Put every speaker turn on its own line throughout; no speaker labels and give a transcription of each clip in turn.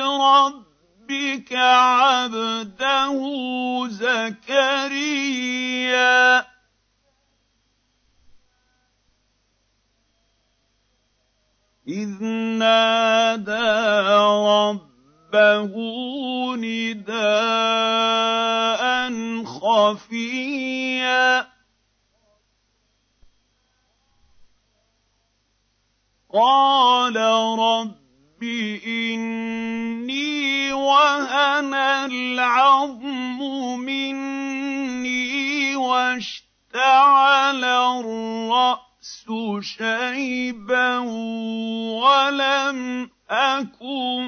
ربك عبده زكريا. إِذْ نَادَىٰ رَبَّهُ نِدَاءً خَفِيًّا. قَالَ رَبِّ إِنِّي وَهَنَ الْعَظْمُ مِنِّي وَاشْتَعَلَ الرَّأْسُ شَيْبًا وَلَمْ أَكُن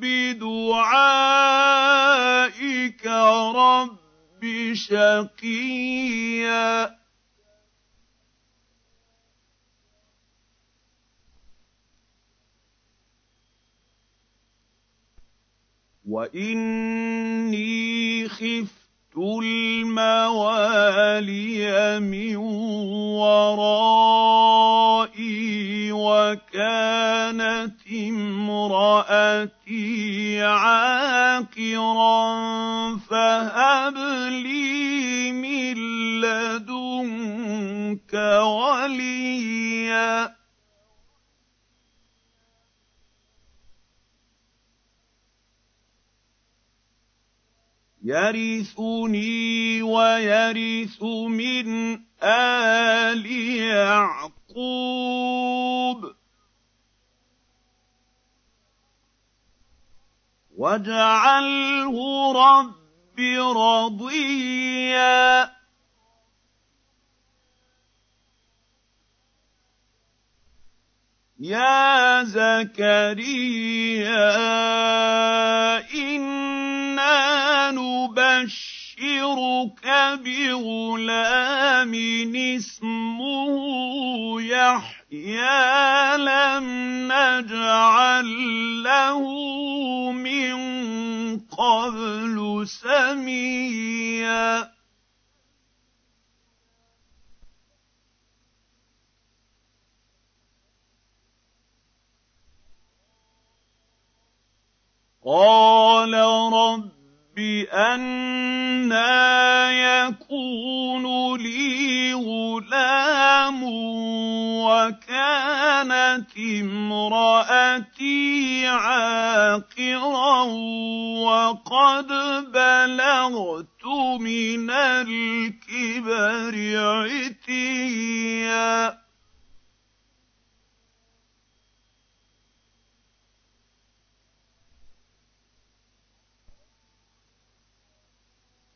بِدُعَائِكَ رَبِّ شَقِيًّا وَإِنِّي خِفْتُ الْمَوَالِيَ مِن وَرَائِي وَكَانَتِ امْرَأَتِي عَاقِرًا فَهَبْ لِي مِن لَّدُنكَ وَلِيًّا يَرِثُنِي وَيَرِثُ مِنْ آلِ يَعْقُوبَ ۖ. وَاجْعَلْهُ رَبِّ رَضِيًّا. يَا زَكَرِيَّا نُبَشِّرُكَ بِغُلَامٍ اسْمُهُ يَحْيَىٰ لَمْ نَجْعَل لَّهُ مِن قَبْلُ سَمِيًّا قَالَ رَبِّ أَنَّىٰ يَكُونُ لِي غُلَامٌ وَكَانَتِ امْرَأَتِي عَاقِرًا وَقَدْ بَلَغْتُ مِنَ الْكِبَرِ عِتِيًّا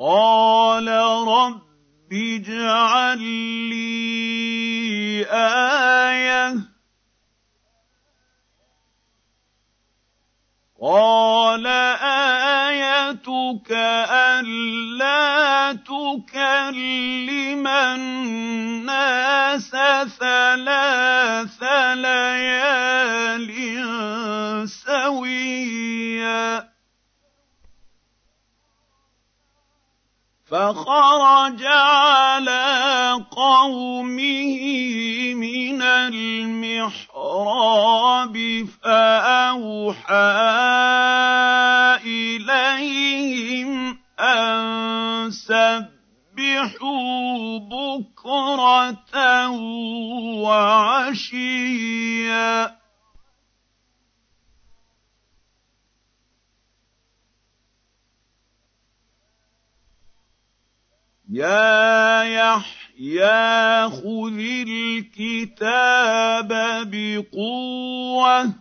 قَالَ رَبِّ اجْعَل لِّي آيَةً ۖ. قَالَ آيَتُكَ أَلَّا تُكَلِّمَ النَّاسَ ثَلَاثَ لَيَالٍ سَوِيًّا. فَخَرَجَ عَلَىٰ قَوْمِهِ مِنَ الْمِحْرَابِ فَأَوْحَىٰ إِلَيْهِمْ أَن سَبِّحُوا بكرة وعشيا. يا يحيى خذ الكتاب بقوة.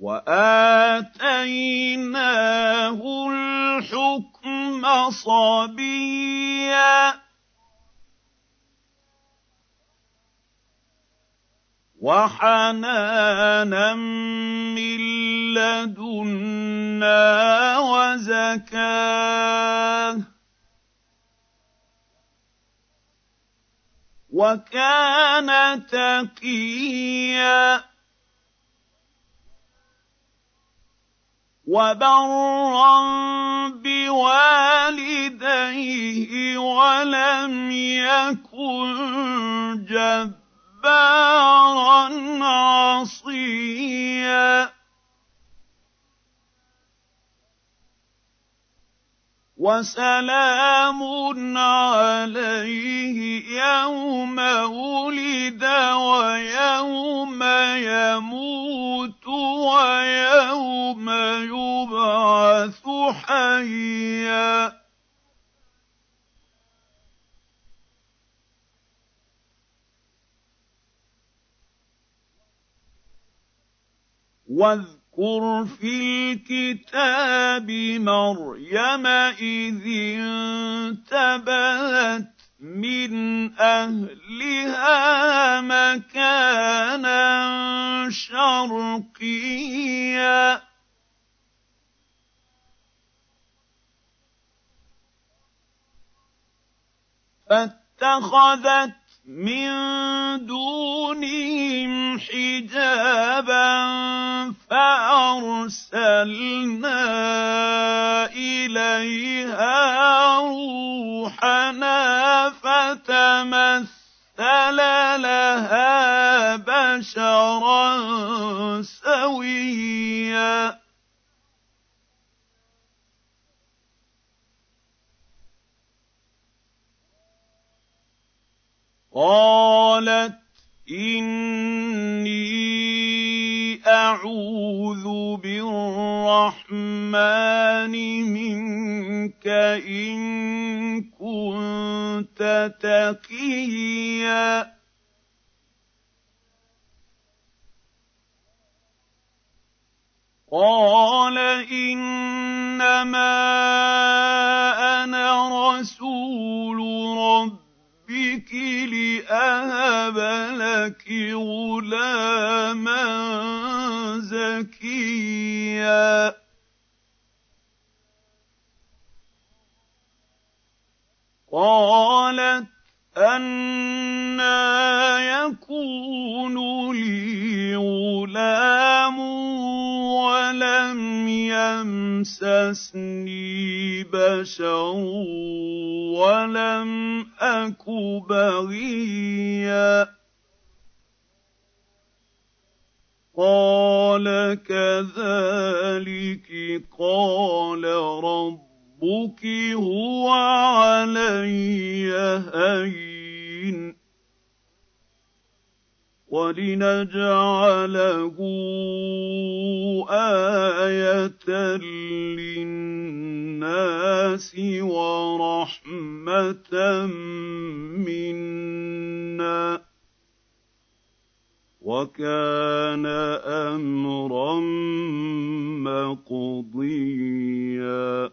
وآتيناه الحكم صبيا. وحنانا من لدنا وزكاة. وكان تقيا. وبرا بوالديه ولم يكن جبارا جبارا عصيا. وسلام عليه يوم ولد ويوم يموت ويوم يبعث حيا. واذكر في الكتاب مريم إذ انتبذت من أهلها مكانا شرقيا. فاتخذت من دونهم حجابا فارسلنا اليها روحنا فتمثل لها بشرا سويا قالت إني أعوذ بالرحمن منك إن كنت تقيا. قال إنما أنا رسول رب ربك لأهب لك غلاما زكيا. قالت أنا يكون لي غلام ولم يمسسني بشر ولم أك بغيا قال كذلك قال ربك هو علي هين ولنجعله آية للناس ورحمة منا وكان أمرا مقضيا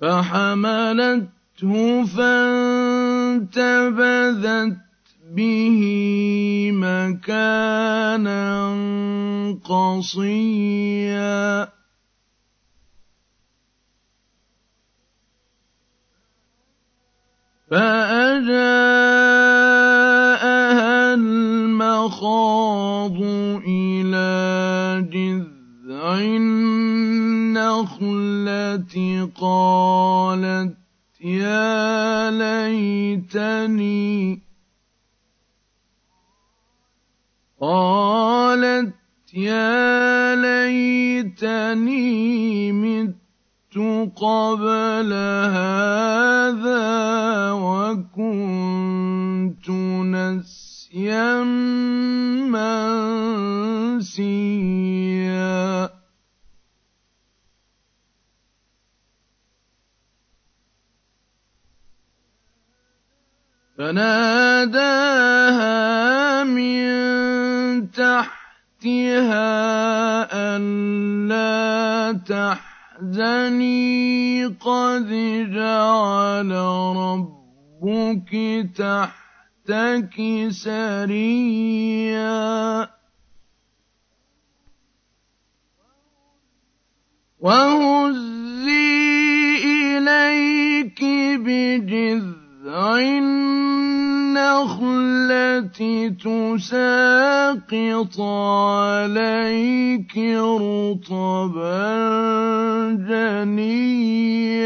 فحملته فانتبذت به مكانا قصيا. فأجاءها المخاض إلى جذع النخلة قالت يا ليتني قالت
يا ليتني مت قبل هذا وكنت نسيا منسيا. فناداها من تحتها ألا تحزني قد جعل ربك تحتك سريا. وهزي إليك بجذع النخلة تساقط عليك رطبا جنيا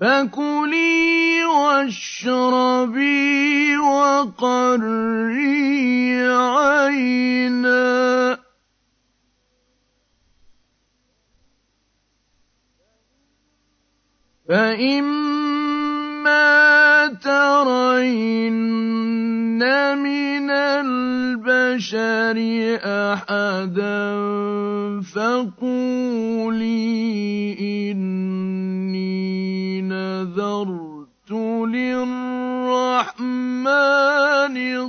فكلي واشربي وقري عينا فإما ترين من البشر أحدا فقولي إني نذرت للرحمن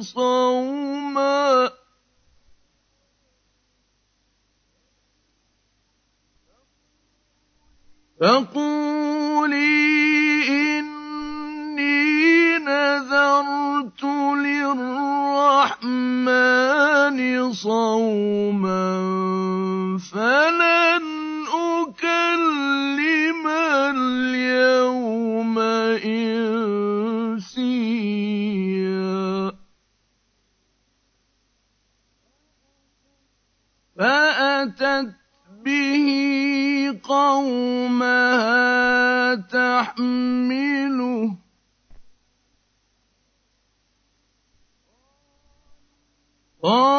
صوما فقولي إني نذرت للرحمن صوما فلن أكلم اليوم إنسيا فأتت به قومها تحمله. قالوا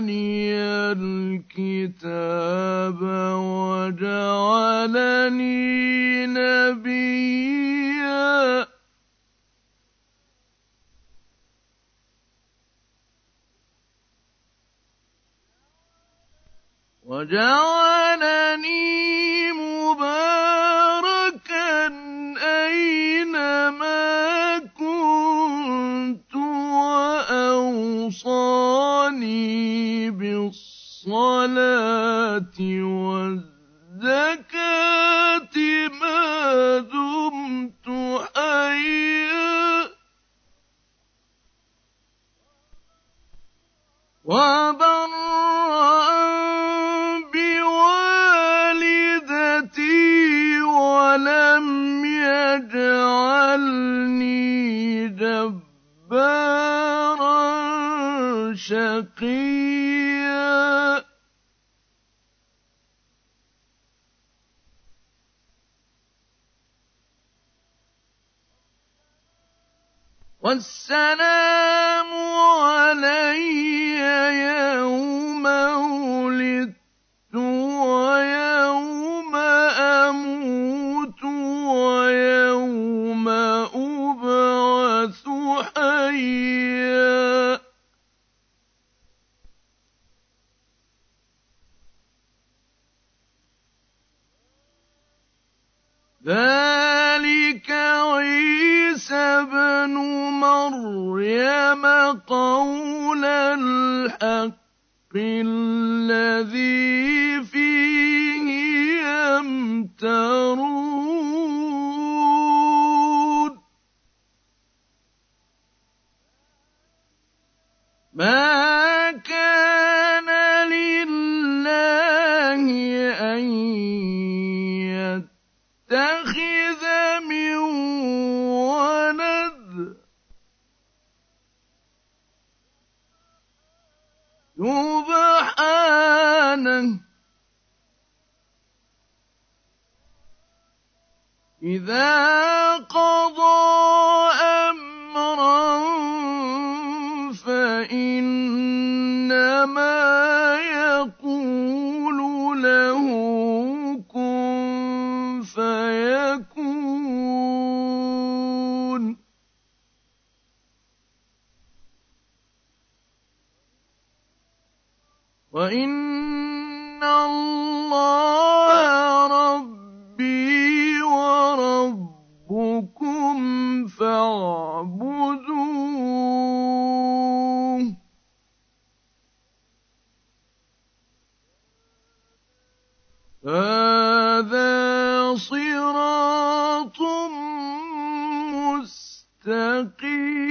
آتاني الكتاب وجعلني نبيا. وجعلني ذلك عيسى بن مريم قول الحق الذي فيه يمترون ما مستقيم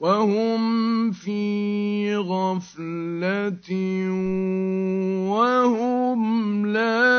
وهم في غفلة وهم لا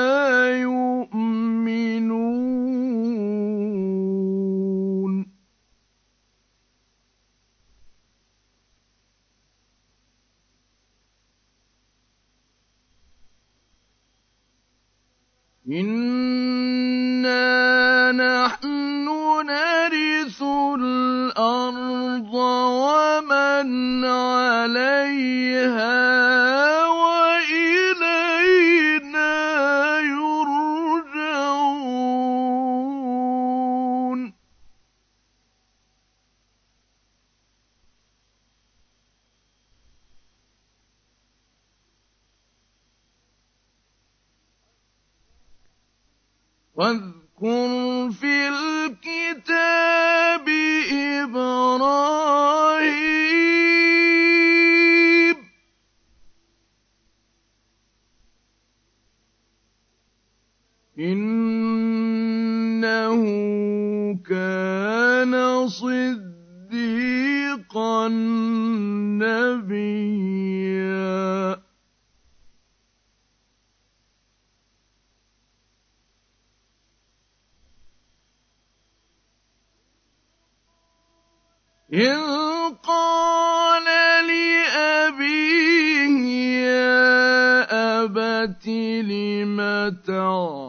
لم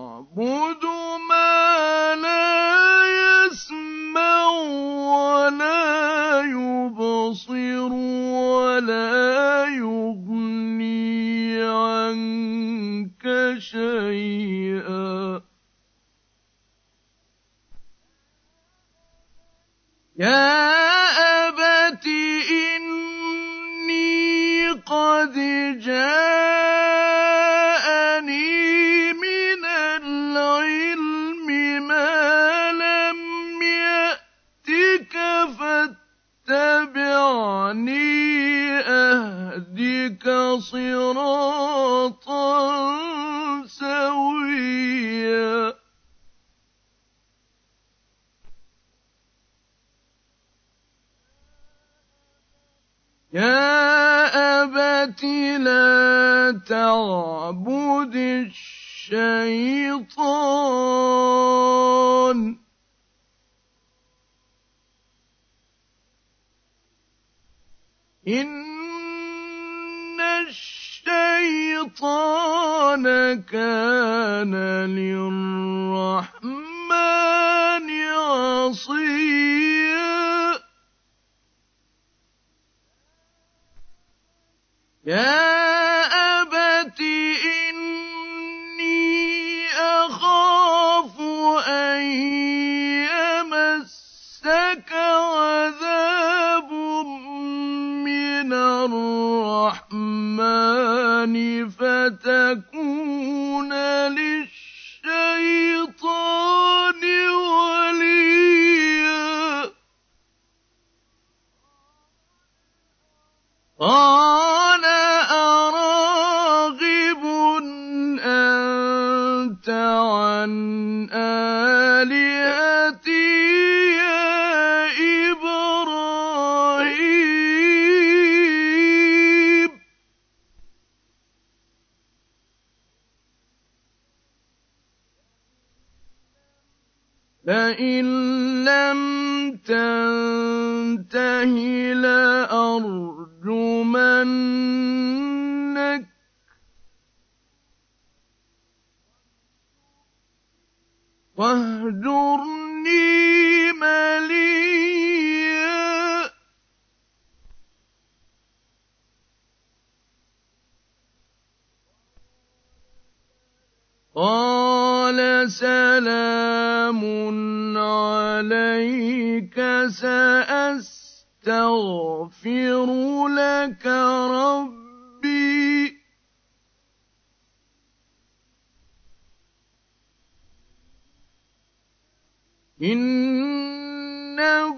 أبت إنه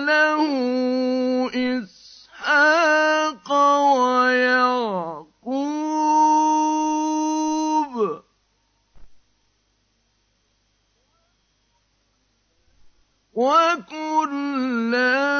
له إسحاق ويعقوب. وكلا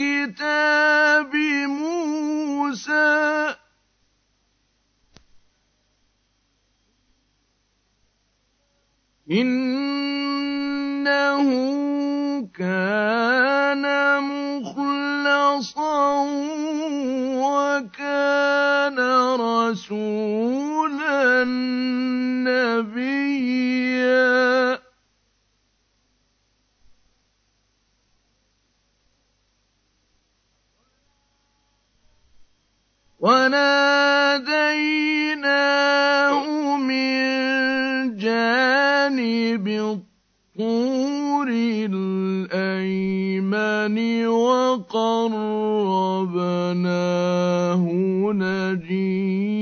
كتاب موسى. إنه كان مخلصا وكان رسولا نبيا. وناديناه من جانب الطور الأيمن وقربناه نجيا.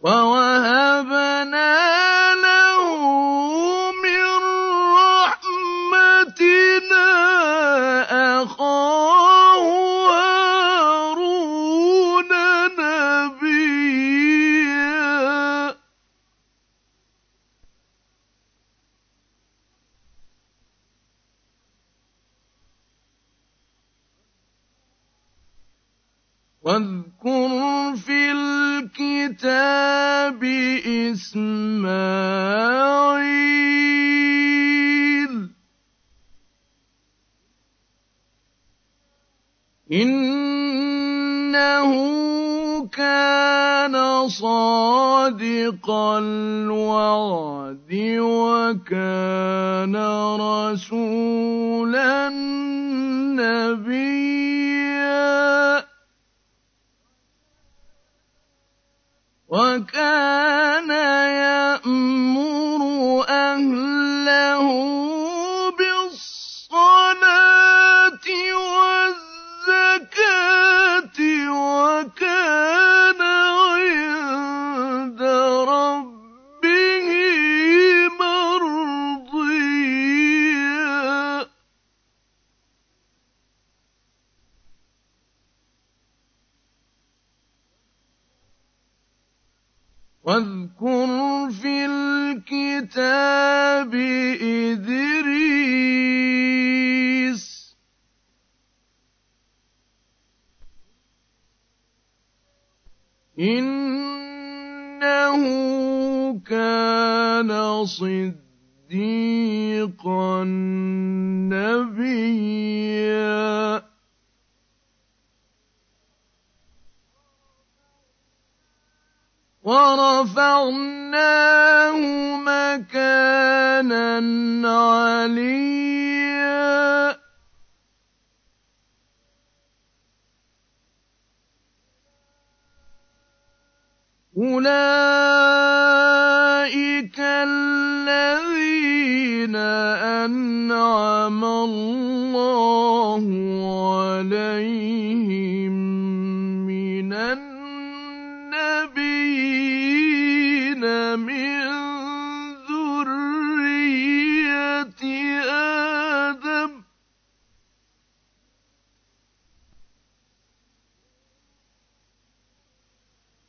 ووالد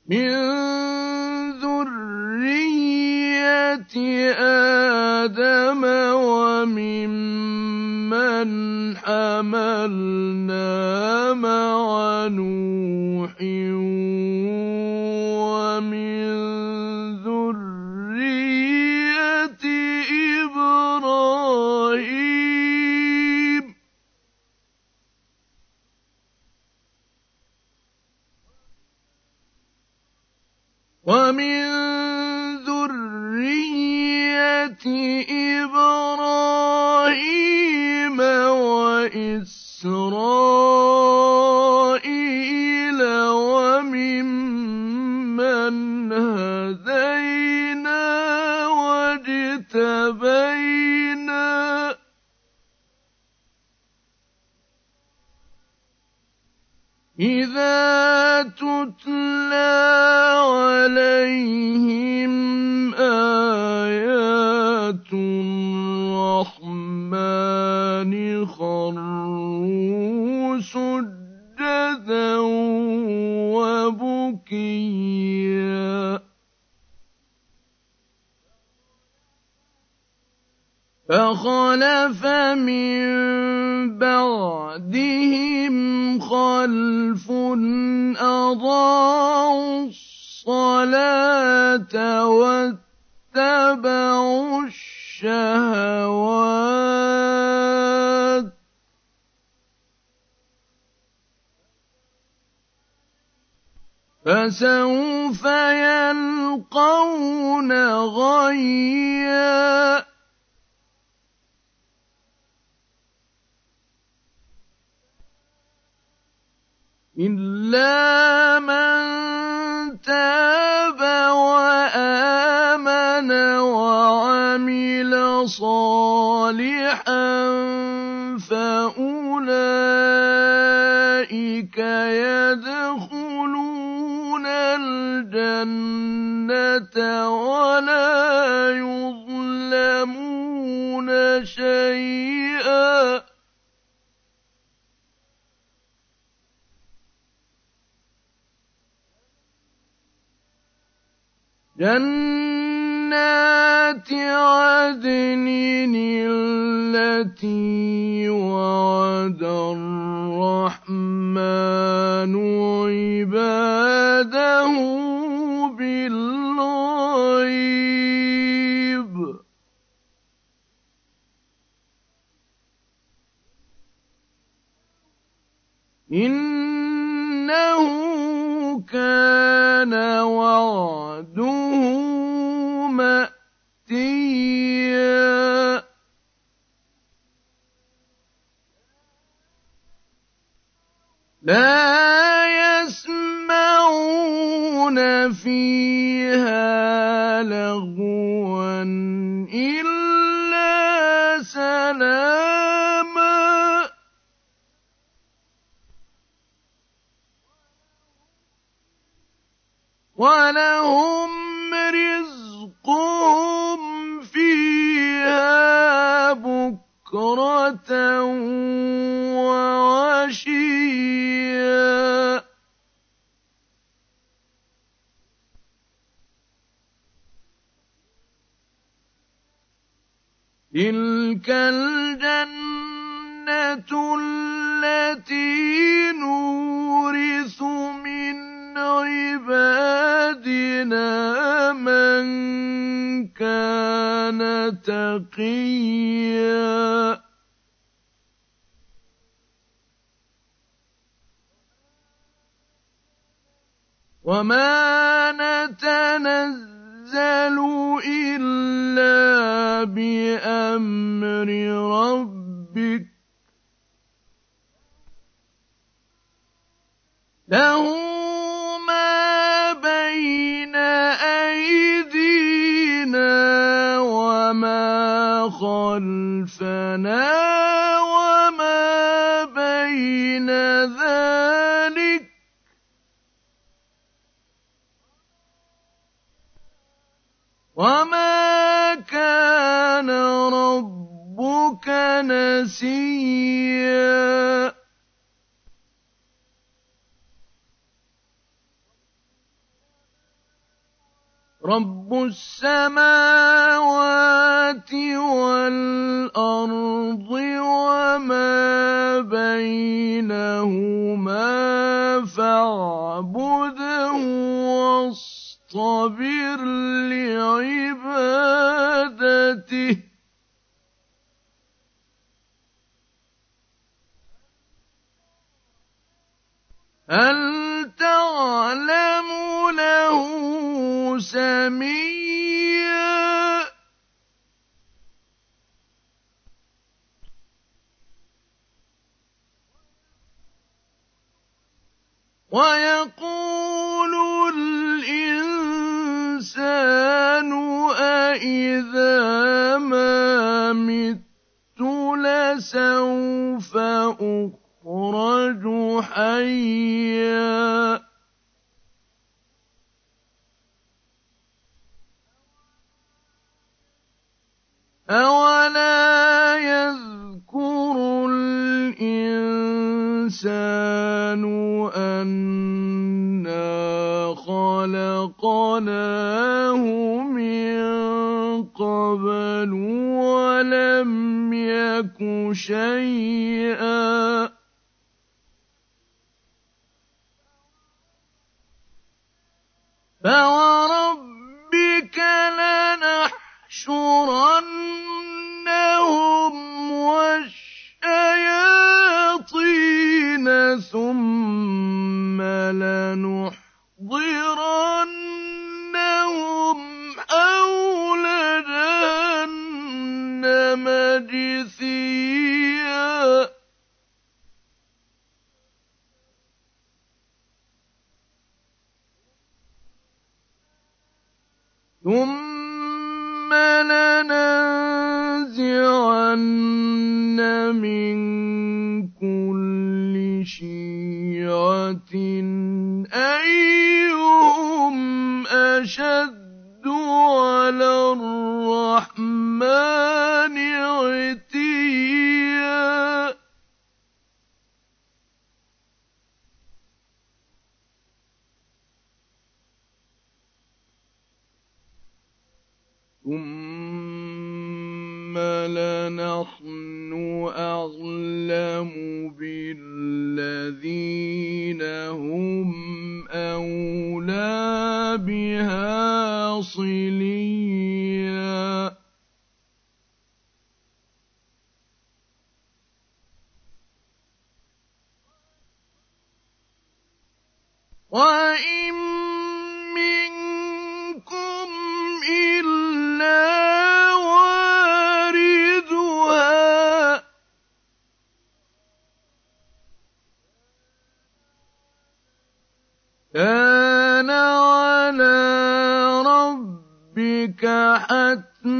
من ذرية آدم وممن حملنا وَاتَّبَعُوا الشَّهَوَاتِ ۖ. فَسَوْفَ يَلْقَوْنَ غَيًّا. إِلَّا مَن تَابَ وَآمَنَ صَالِحًا فَأُولَٰئِكَ يَدْخُلُونَ الْجَنَّةَ وَلَا يُظْلَمُونَ شَيْئًا. جَنَّاتِ عَدْنٍ الَّتِي وَعَدَ الرَّحْمَٰنُ عِبَادَهُ بِالْغَيْبِ ۚ. إِنَّهُ كَانَ وَعْدُهُ لَّا يَسْمَعُونَ فِيهَا لَغْوًا إِلَّا سَلَامًا ۖ. وَلَهُمْ تِلْكَ الْجَنَّةُ الَّتِي نُورِثُ مِنْ عِبَادِنَا مَن كَانَ تَقِيًّا. وَمَا نَتَنَزَّلُ إِلَّا بِأَمْرِ رَبِّكَ ۖ لَهُ مَا بَيْنَ أَيْدِينَا وَمَا خَلْفَنَا وَمَا كَانَ رَبُّكَ نَسِيًّا رَّبُّ السَّمَاوَاتِ وَالْأَرْضِ وَمَا بَيْنَهُمَا فَاعْبُدْهُ وَاصْطَبِرْ لِعِبَادَتِهِ ۚ. هَلْ تَعْلَمُ لَهُ سَمِيًّا؟ وَيَقُولُ الْإِنسَانُ أَإِذَا مَا مِتُّ لَسَوْفَ أُخْرَجُ حيا. أولا يذكر الإنسان أنا خلقناه من قبل ولم يك شيئا شيعة أيهم أشد على الرحمن عتيا ثم بها صليا وإن حتما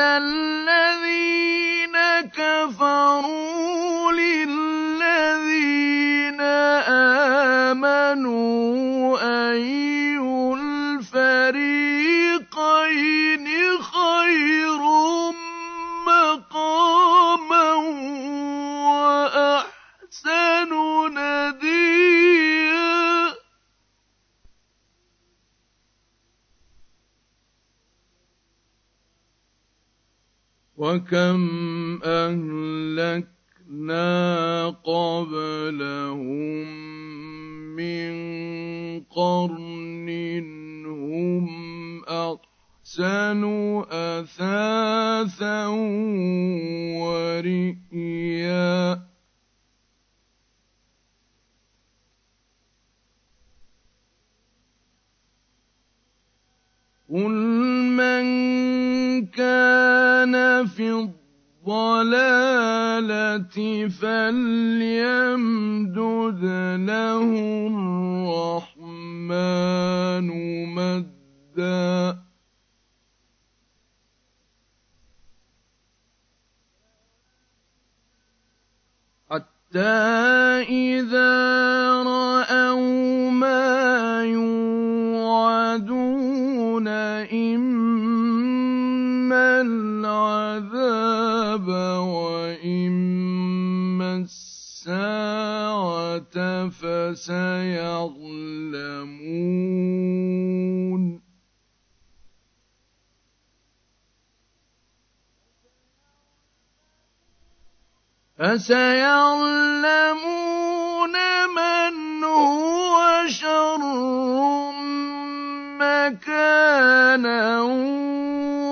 الذين وكم أهلكنا قبلهم من قرن هم أحسن أثاثا الضلالة الساعة فسيعلمون فسيعلمون من هو شر مكانا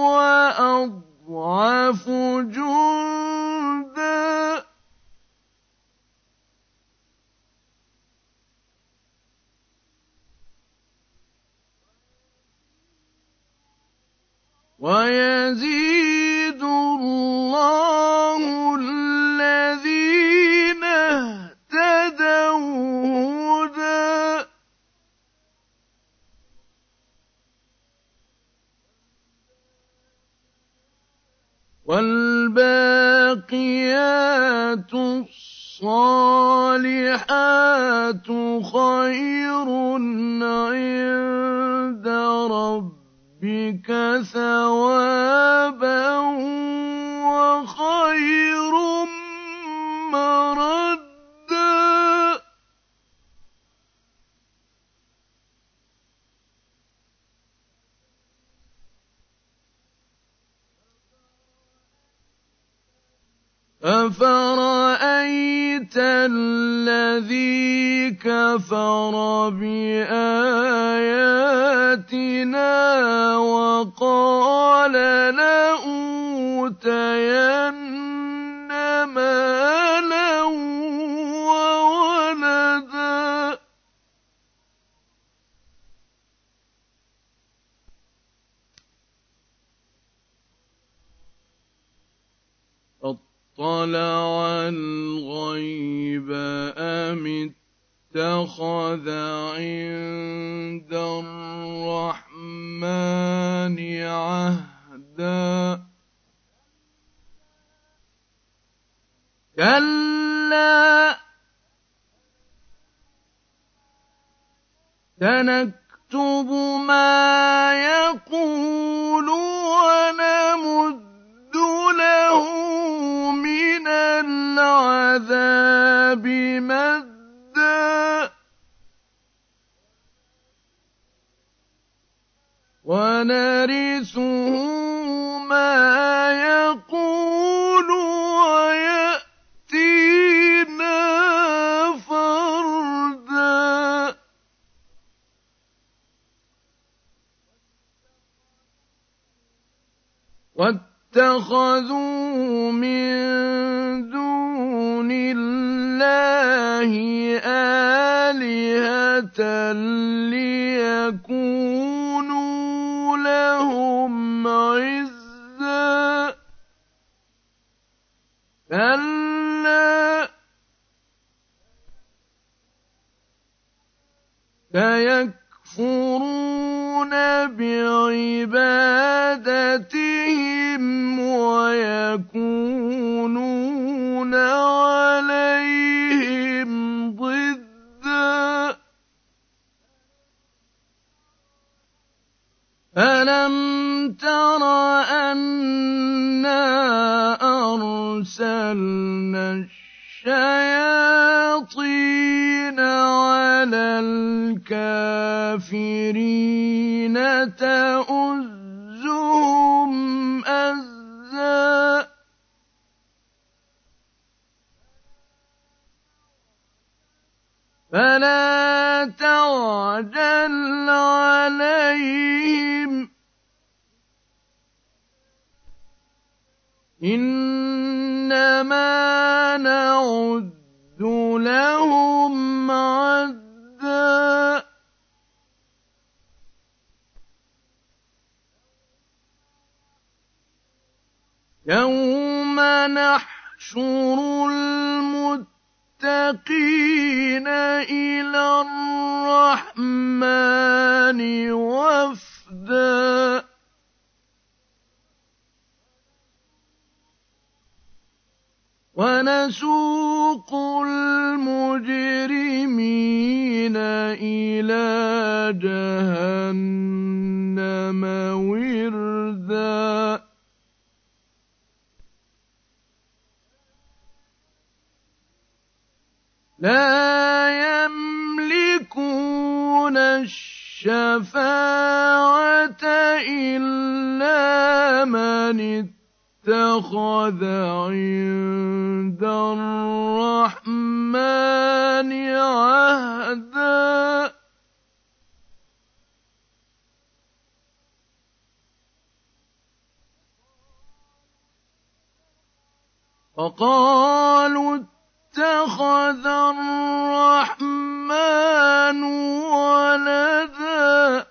وأضعف كفر بآياتنا وقال لأوتين مالا وولدا. أطلع الغيب أم اتخذ عند الرحمن عهدا. كلا. سنكتب ما يقول ونمد له من العذاب مدا ونرثه ما يقول ويأتينا فردا. واتخذوا من دون الله آلهة ليكونوا لهم عزا. كلا. سيكفرون بعبادتهم ويكونون ألم تر أنا أرسلنا الشياطين على الكافرين تؤزهم أزا فلا تعجل عليهم إنما نعد لهم عدا يوم نحشر المتقين إلى الرحمن وفدا ونسوق المجرمين إلى جهنم وردا. لا يملكون الشفاعة إلا من اتخذ عند الرحمن عهدا. فقالوا اتخذ الرحمن ولدا.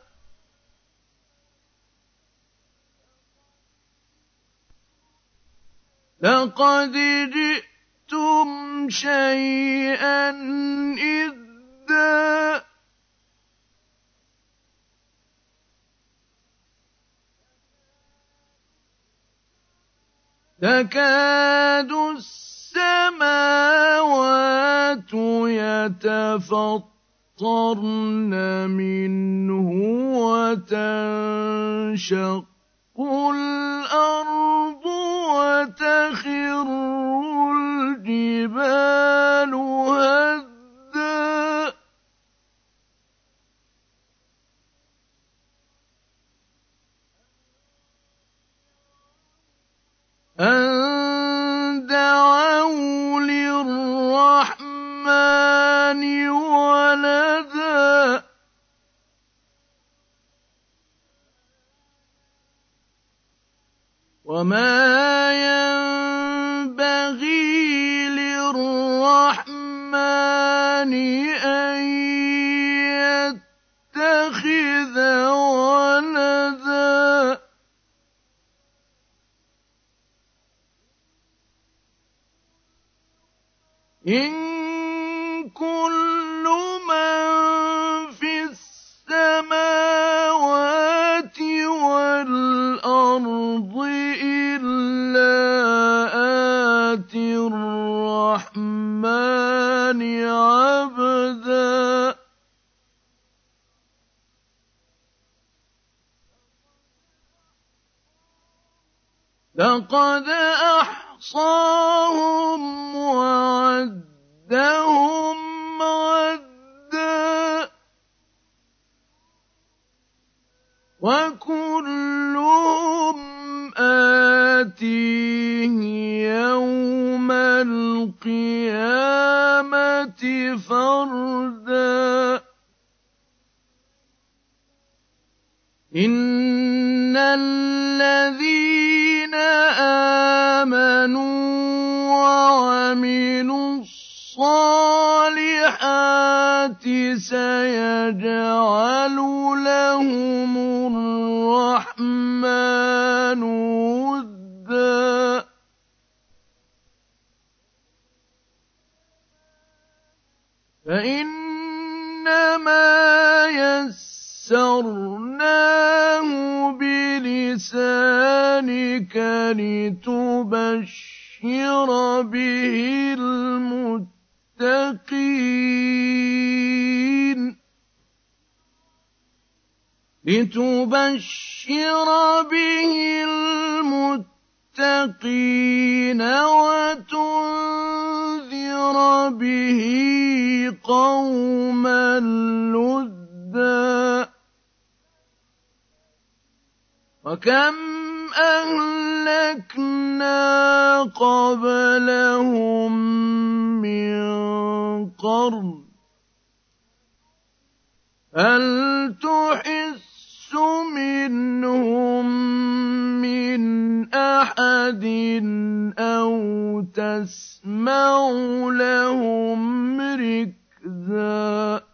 لقد جئتم شيئا إدا تكاد السماوات يتفطرن منه وتنشق الأرض وتخر فردا. إن الذين آمنوا وعملوا الصالحات سيجعل لهم الرحمن فإنما يسرناه بلسانك لتبشر به المتقين. لتبشر به المتقين. وتنذر به قوما لدا. وكم أهلكنا قبلهم من قرن. هل تحس منهم من أحد أو تسمع لهم ركزاً.